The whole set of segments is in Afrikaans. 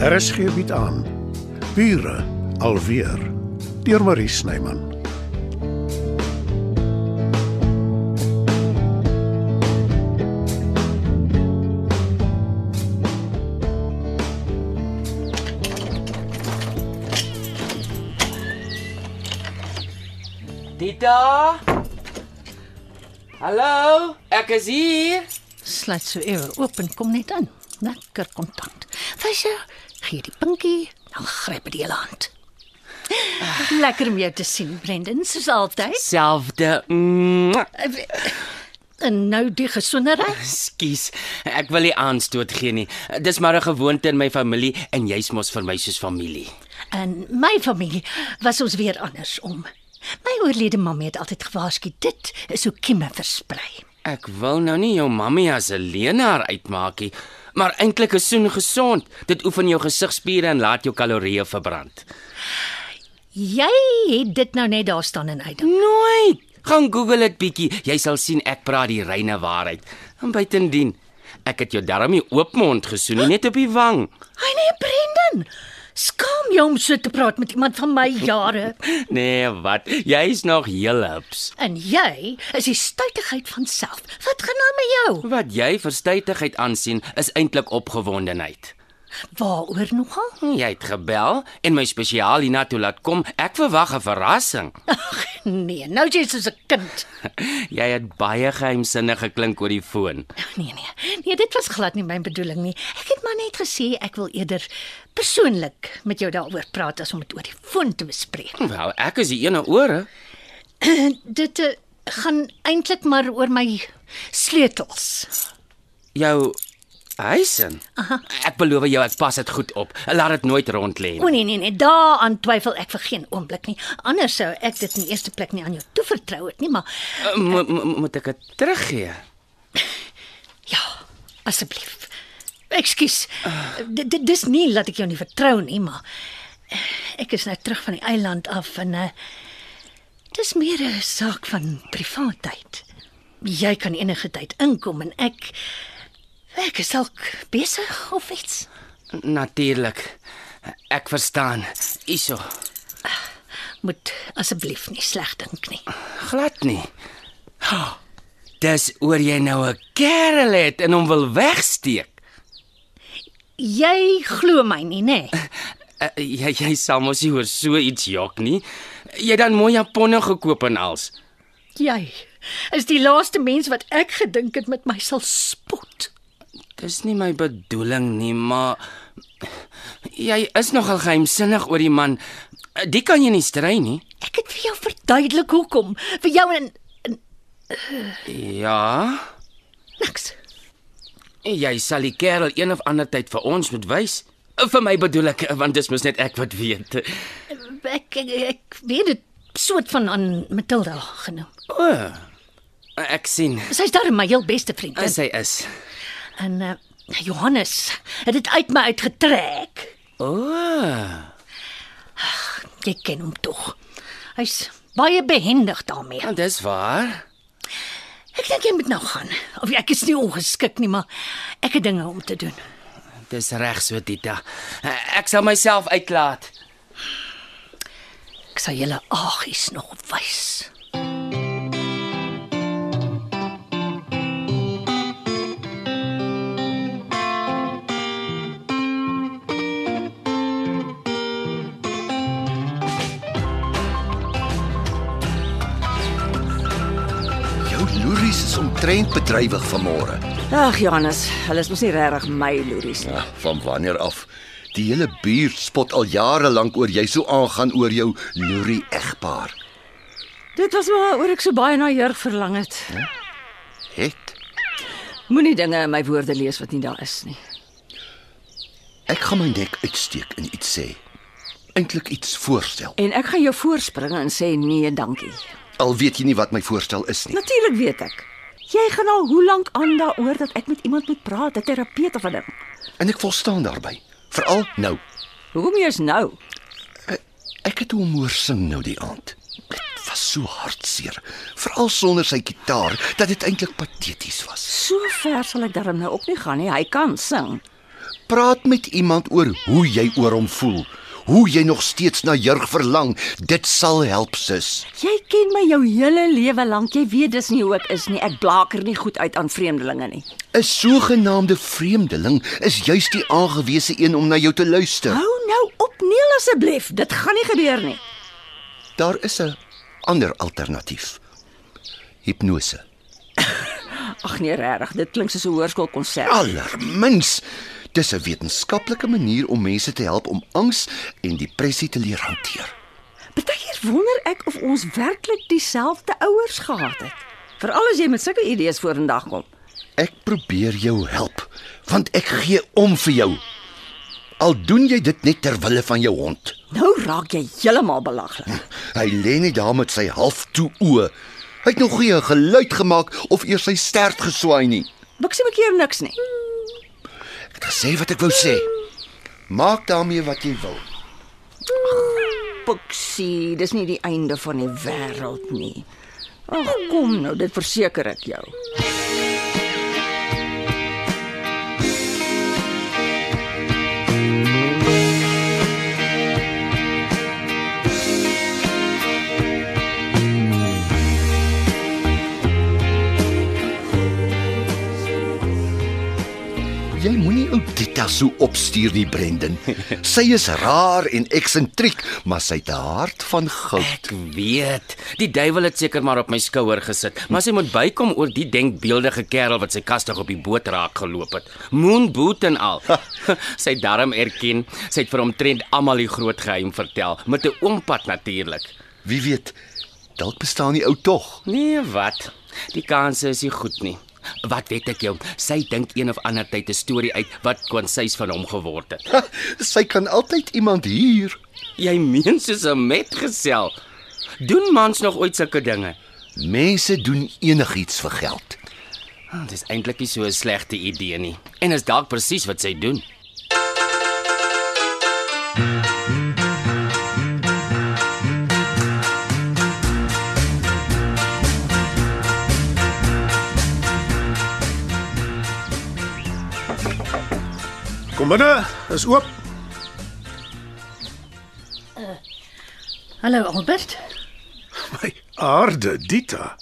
RSG bied aan Bure alweer deur Marie Snyman. Tita? Hallo, ek is hier. Sluit so ewe oop en kom net in. Lekker kontant. Wys jy, gee die pinkie, dan gryp dit die hele hand. Lekker om jou te sien, Brendan, soos altyd. Selfde. Mm, En nou die gesonderheid. Skus, ek wil nie aanstoot gee nie. Dis maar 'n gewoonte in my familie en jy's mos vir my soos familie. En my familie was ons weer andersom. My oorlede mamma het altyd gewaarsku dit is hoe kieme versprei. Ek wil nou nie jou mammie as 'n leenaar uitmaak nie, maar eintlik is soen gesond. Dit oefen jou gesigspiere en laat jou kalorieë verbrand. Jy het dit nou net daar staan en uit. Nooit. Gaan Google dit bietjie. Jy sal sien ek praat die reine waarheid. En buitendien, ek het jou darm nie oopmond gesoen nie, net op die wang. Hy nee, Brendan. Skaam jou om so te praat met iemand van my jare. Nee, wat? Jy's nog heel hups. En jy is die stuitigheid van self. Wat gaan nou met jou? Wat jy vir stytigheid aansien, is eintlik opgewondenheid. Waaroor nogal? Jy het gebel en my spesiaal hiernatoe laat kom. Ek verwag 'n verrassing. Ag nee, nou jy soos 'n kind. Jy het baie geheimsinnig geklink oor die foon. Nee nee. Nee, dit was glad nie my bedoeling nie. Ek het maar net gesê ek wil eerder persoonlik met jou daaroor praat as om dit oor die foon te bespreek. Wel, ek is die ene ore. Dit uh, gaan eintlik maar oor my sleutels. Jou huisin. Ek beloof jou ek pas dit goed op. Laat dit nooit rond lê O nie. nee nee nee, daaraan twyfel ek vir geen oomblik nie. Anders sou ek dit in die eerste plek nie aan jou toevertrou het nie, maar Uh, mo- mo- Moet ek dit teruggee? ja, asseblief. Ekskuus. Dit dit dis nie dat ek jou nie vertrou nie, maar eh, ek is nou terug van die eiland af en uh, dis meer 'n saak van privaatheid. Jy kan enige tyd inkom en ek ek is dalk besig of iets. Natuurlik. Ek verstaan. Iso. Moet asseblief nie sleg dink nie. Glad nie. Oh, dis oor jy nou 'n kerel het en hom wil wegsteek. Jy glo my nie, nê? Nee? Uh, jy jy sal mos nie oor so iets jok nie. Jy dan mooi japonne gekoop en als. Jy is die laaste mens wat ek gedink het met my sal spot. Dis nie my bedoeling nie, maar jy is nogal geheimsinnig oor die man. Die kan jy nie stry nie. Ek het vir jou verduidelik hoekom. Vir jou en, en Ja. niks. Jy sal die kerel een of ander tyd vir ons moet wys. Vir my bedoel ek, want dis mos net ek wat weet. Ek ek, ek weet dit soort van aan Matilda genoem. O. Ek sien. Sy's daar my heel beste vriendin. Sy is. En uh, Johannes het dit uit my uitgetrek. O. Jy ken hom tog. Hy's baie behendig daarmee. Ja, dis waar. Ek dink jy moet nou gaan. Of ek is nie ongeskik nie, maar ek het dinge om te doen. Dis reg so, Tita. Ek sal myself uitlaat. Ek sal julle agies nog wys. Omtrent bedrywig vanmôre. Ag Johannes, hulle is mos nie regtig my loeries nie. Ja, van wanneer af? Die hele buurt spot al jare lank oor jy so aangaan oor jou loerie egpaar. Dit was maar oor ek so baie na jurk verlang het. Het Moenie dinge in my woorde lees wat nie daar is nie. ek gaan my nek uitsteek en iets sê. Eintlik iets voorstel. En ek gaan jou voorspring en sê nee, dankie. Al weet jy nie wat my voorstel is nie. Natuurlik weet ek. Jy gaan al hoe lank aan daaroor dat ek met iemand moet praat, 'n terapeut of 'n ding. En ek volstaan daarbey. Veral nou. Hoekom jy's nou? Ek het hom hoor sing nou die aand. Dit was so hartseer, veral sonder sy gitaar, dat dit eintlik pateties was. So ver sal ek darm nou ook nie gaan nie. Hy kan sing. Praat met iemand oor hoe jy oor hom voel. Hoe jy nog steeds na Jurg verlang. Dit sal help, sus. Jy ken my jou hele lewe lank. Jy weet dis nie hoe ek is nie. Ek blaker nie goed uit aan vreemdelinge nie. 'n Sogenaamde vreemdeling is juis die aangewese een om na jou te luister. Hou nou op, Neil asseblief. Dit gaan nie gebeur nie. Daar is 'n ander alternatief. Hipnose. Ag nee, regtig. Dit klink soos 'n hoërskoolkonsert. Allermins. Dis 'n wetenskaplike manier om mense te help om angs en depressie te leer hanteer. Partykeer wonder ek of ons werklik dieselfde ouers gehad het. Veral as jy met sulke idees vorendag kom. Ek probeer jou help, want ek gee om vir jou. Al doen jy dit net ter wille van jou hond. Nou raak jy heeltemal belaglik. Hy lê net daar met sy half toe oë. Hy het nog geen geluid gemaak of eers sy stert geswaai nie. Buksie maak keer niks nie. Ek gesê wat ek wou sê. Maak daarmee wat jy wil. Buksie, dis nie die einde van die wêreld nie. Ag kom nou, dit verseker ek jou. So opstuur nie, Brendan. Sy is rar en eksentriek, maar sy het 'n hart van goud. Ek weet. Die duiwel het seker maar op my skouer gesit, maar sy moet bykom oor die denkbeeldige kerel wat sy kastig op die boot raak geloop het. Moon boot en al. sy darm erken. Sy het vir hom trend almal die groot geheim vertel met 'n oompad natuurlik. Wie weet, dalk bestaan die ou tog. Nee, wat? Die kanse is nie goed nie. Wat weet ek jou? Sy dink een of ander tyd 'n storie uit wat kwansies van hom geword het. Ha, sy kan altyd iemand hier. Jy meen soos 'n metgesel. Doen mans nog ooit sulke dinge? Mense doen enigiets vir geld. Ah, Dit is eintlik nie so 'n slegte idee nie. En is dalk presies wat sy doen. Kom binne, is oop. Hallo Albert. My aarde, Dita.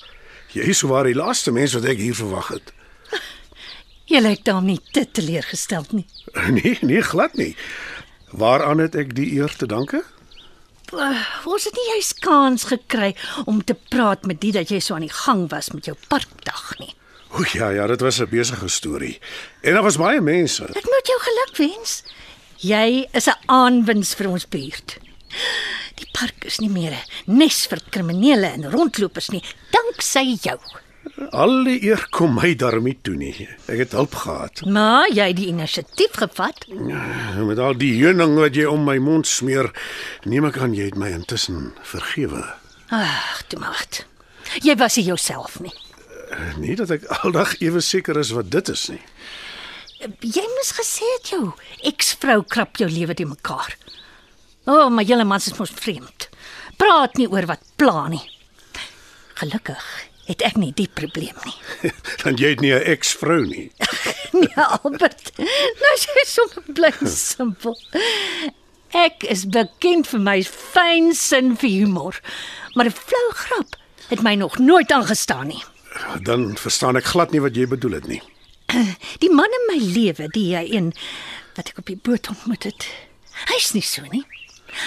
Jy is waar die laaste mens wat ek hier verwag het. Jy lyk daar nie te teleurgesteld nie. Nee, nee, glad nie. Waaraan het ek die eer te danke? Uh, ons het nie juis kans gekry om te praat met die dat jy so aan die gang was met jou parkdag nie. O ja, ja, dit was 'n besige storie. En daar was baie mense. Ek moet jou geluk wens. Jy is 'n aanwins vir ons buurt. Die park is nie meer 'n nes vir kriminele en rondlopers nie, danksy jou. Al die eer kom my daarmee toe nie. Ek het hulp gehad. Maar jy het die inisiatief gevat. Met al die heuning wat jy om my mond smeer, neem ek aan jy het my intussen vergewe. Ag, toe maar. Jy was nie jouself nie. Nie dat ek aldag ewe seker is wat dit is nie. Jy moes gesê het jou eksvrou krap jou lewe te mekaar. O, oh, maar julle mans is mos vreemd. Praat nie oor wat pla nie. Gelukkig het ek nie die probleem nie. Want jy het nie 'n eksvrou nie. Nee, Albert. Nou is jy sommer bly simpel. Ek is bekend vir my fyn sin vir humor, maar 'n flou grap het my nog nooit aangestaan nie. Dan verstaan ek glad nie wat jy bedoel het nie. Die man in my lewe, die hy een wat ek op die boot ontmoet het, hy's nie so nie.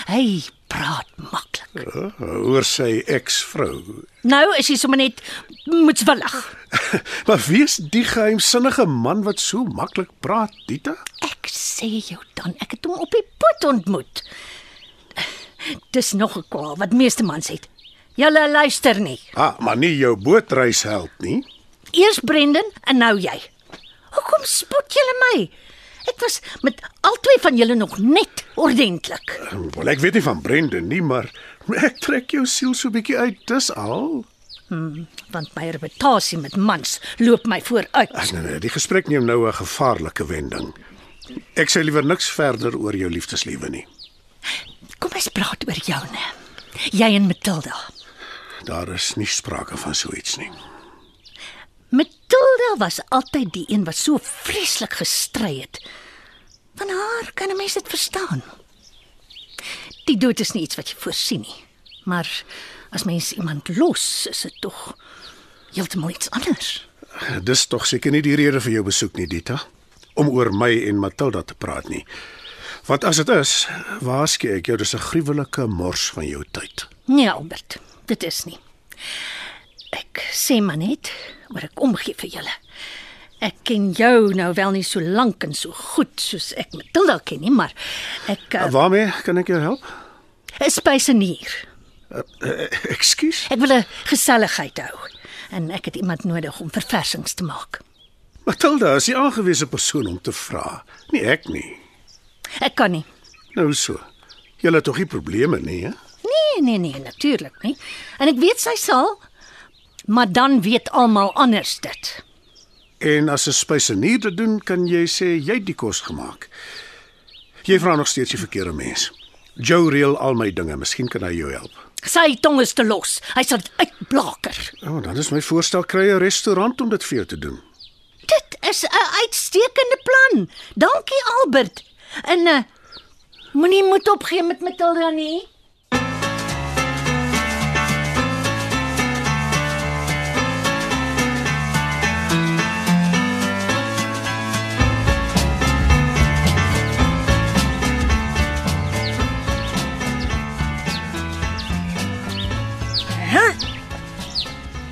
Hy praat maklik. Uh, oor sy eksvrou. Nou is hy sommer net moetswillig. maar wie is die geheimsinnige man wat so maklik praat, Dita? Ek sê jou dan, ek het hom op die boot ontmoet. Dis nog 'n kwaal wat meeste mans het. Julle luister nie. Ah, maar nie jou bootreis help nie. Eers Brendan en nou jy. Hoekom spot julle my? Ek was met albei van julle nog net ordentlik. Wel, ek weet nie van Brendan nie, maar ek trek jou siel so bietjie uit, dis al. Want my reputasie met mans loop my vooruit. Ag nee nee, die gesprek neem nou 'n gevaarlike wending. Ek sê liewer niks verder oor jou liefdeslewe nie. Kom ons praat oor joune. Jy en Matilda. Daar is nie sprake van so iets nie. Matilda was altyd die een wat so vreeslik gestry het. Van haar kan 'n mens dit verstaan. Die dood is nie iets wat jy voorsien nie. Maar as mens iemand los, is dit tog heeltemal iets anders. Dis tog seker nie die rede vir jou besoek nie, Dita, om oor my en Matilda te praat nie. Want as dit is, waarsku ek jou dis 'n gruwelike mors van jou tyd. Nee, Albert, dit is nie. Ek sê maar net oor ek omgee vir julle. Ek ken jou nou wel nie so lank en so goed soos ek Matilda ken nie, maar ek uh, Waarmee kan ek jou help? is spysenier. Ekskuus. Ek wil 'n geselligheid hou en ek het iemand nodig om verversings te maak. Matilda is die aangewese persoon om te vra, nie ek nie. Ek kan nie. Nou so. Julle het tog nie probleme nie, hè? Nee, nee, nee, natuurlik nie. En ek weet sy sal, maar dan weet almal anders dit. En as 'n spysenier dit doen, kan jy sê jy het die kos gemaak. Jy vra nog steeds die verkeerde mens. Joe reël al my dinge, miskien kan hy jou help. Sy tong is te los. Hy sal uitblaker. O, oh, dan is my voorstel kry 'n restaurant om dit vir jou te doen. Dit is 'n uitstekende plan. Dankie Albert. En uh, moenie moed opgee met Matilda nie.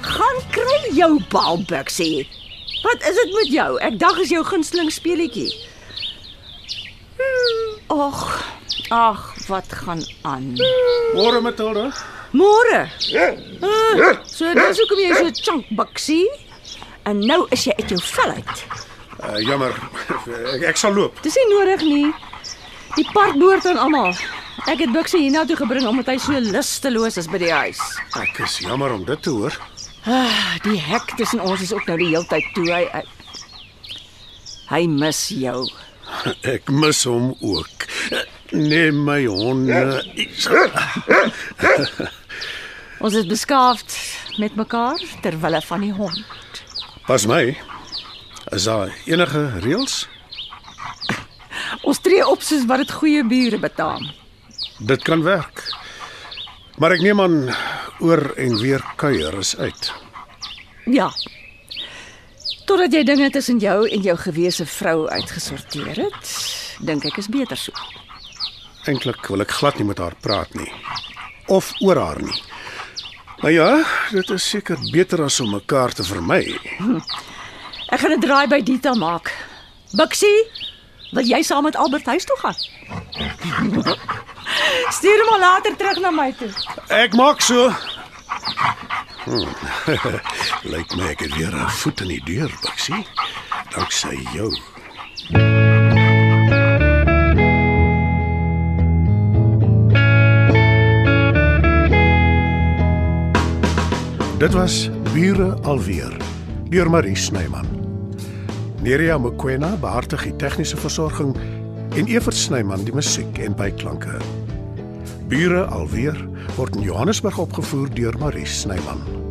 Gaan kry jou balbuk sê. Wat is dit met jou? Ek dag is jou gunsteling speletjie. Hmm, Ag, ag, wat gaan aan? Môre Matilda. Môre. Ah, so dis hoekom jy so chunk buksie. En nou is jy uit jou vel uit. Uh, jammer. ek, ek sal loop. Dis nie nodig nie. Die park behoort aan almal. Ek het Buksie hiernatoe gebring omdat hy so lusteloos is by die huis. Ek is jammer om dit te hoor. Ah, die hek tussen ons is ook nou die heeltyd toe. Hy hy, hy mis jou. Ek mis hom ook. Neem my honde. Ons is beskaafd met mekaar ter wille van die hond. Pas my. Is daar enige reëls? Ons tree op soos wat dit goeie bure betaam. Dit kan werk. Maar ek neem aan oor en weer kuier is uit. Ja. Totdat jy dinge tussen jou en jou gewese vrou uitgesorteer het, dink ek is beter so. Eintlik wil ek glad nie met haar praat nie. Of oor haar nie. Maar ja, dit is seker beter as om mekaar te vermy. Ek gaan 'n draai by Dita maak. Buksie, wil jy saam met Albert huis toe gaan? Stuur hom later terug na my toe. Ek maak so. Hmm. Lyk my ek het weer 'n voet in die deur, Bixie. Danksy jou. Dit was Bure alweer deur Marie Snyman. Nerea Mkwena behartig die tegniese versorging en Evert Snyman die musiek en byklanke. Bure alweer word in Johannesburg opgevoer deur Marie Snyman.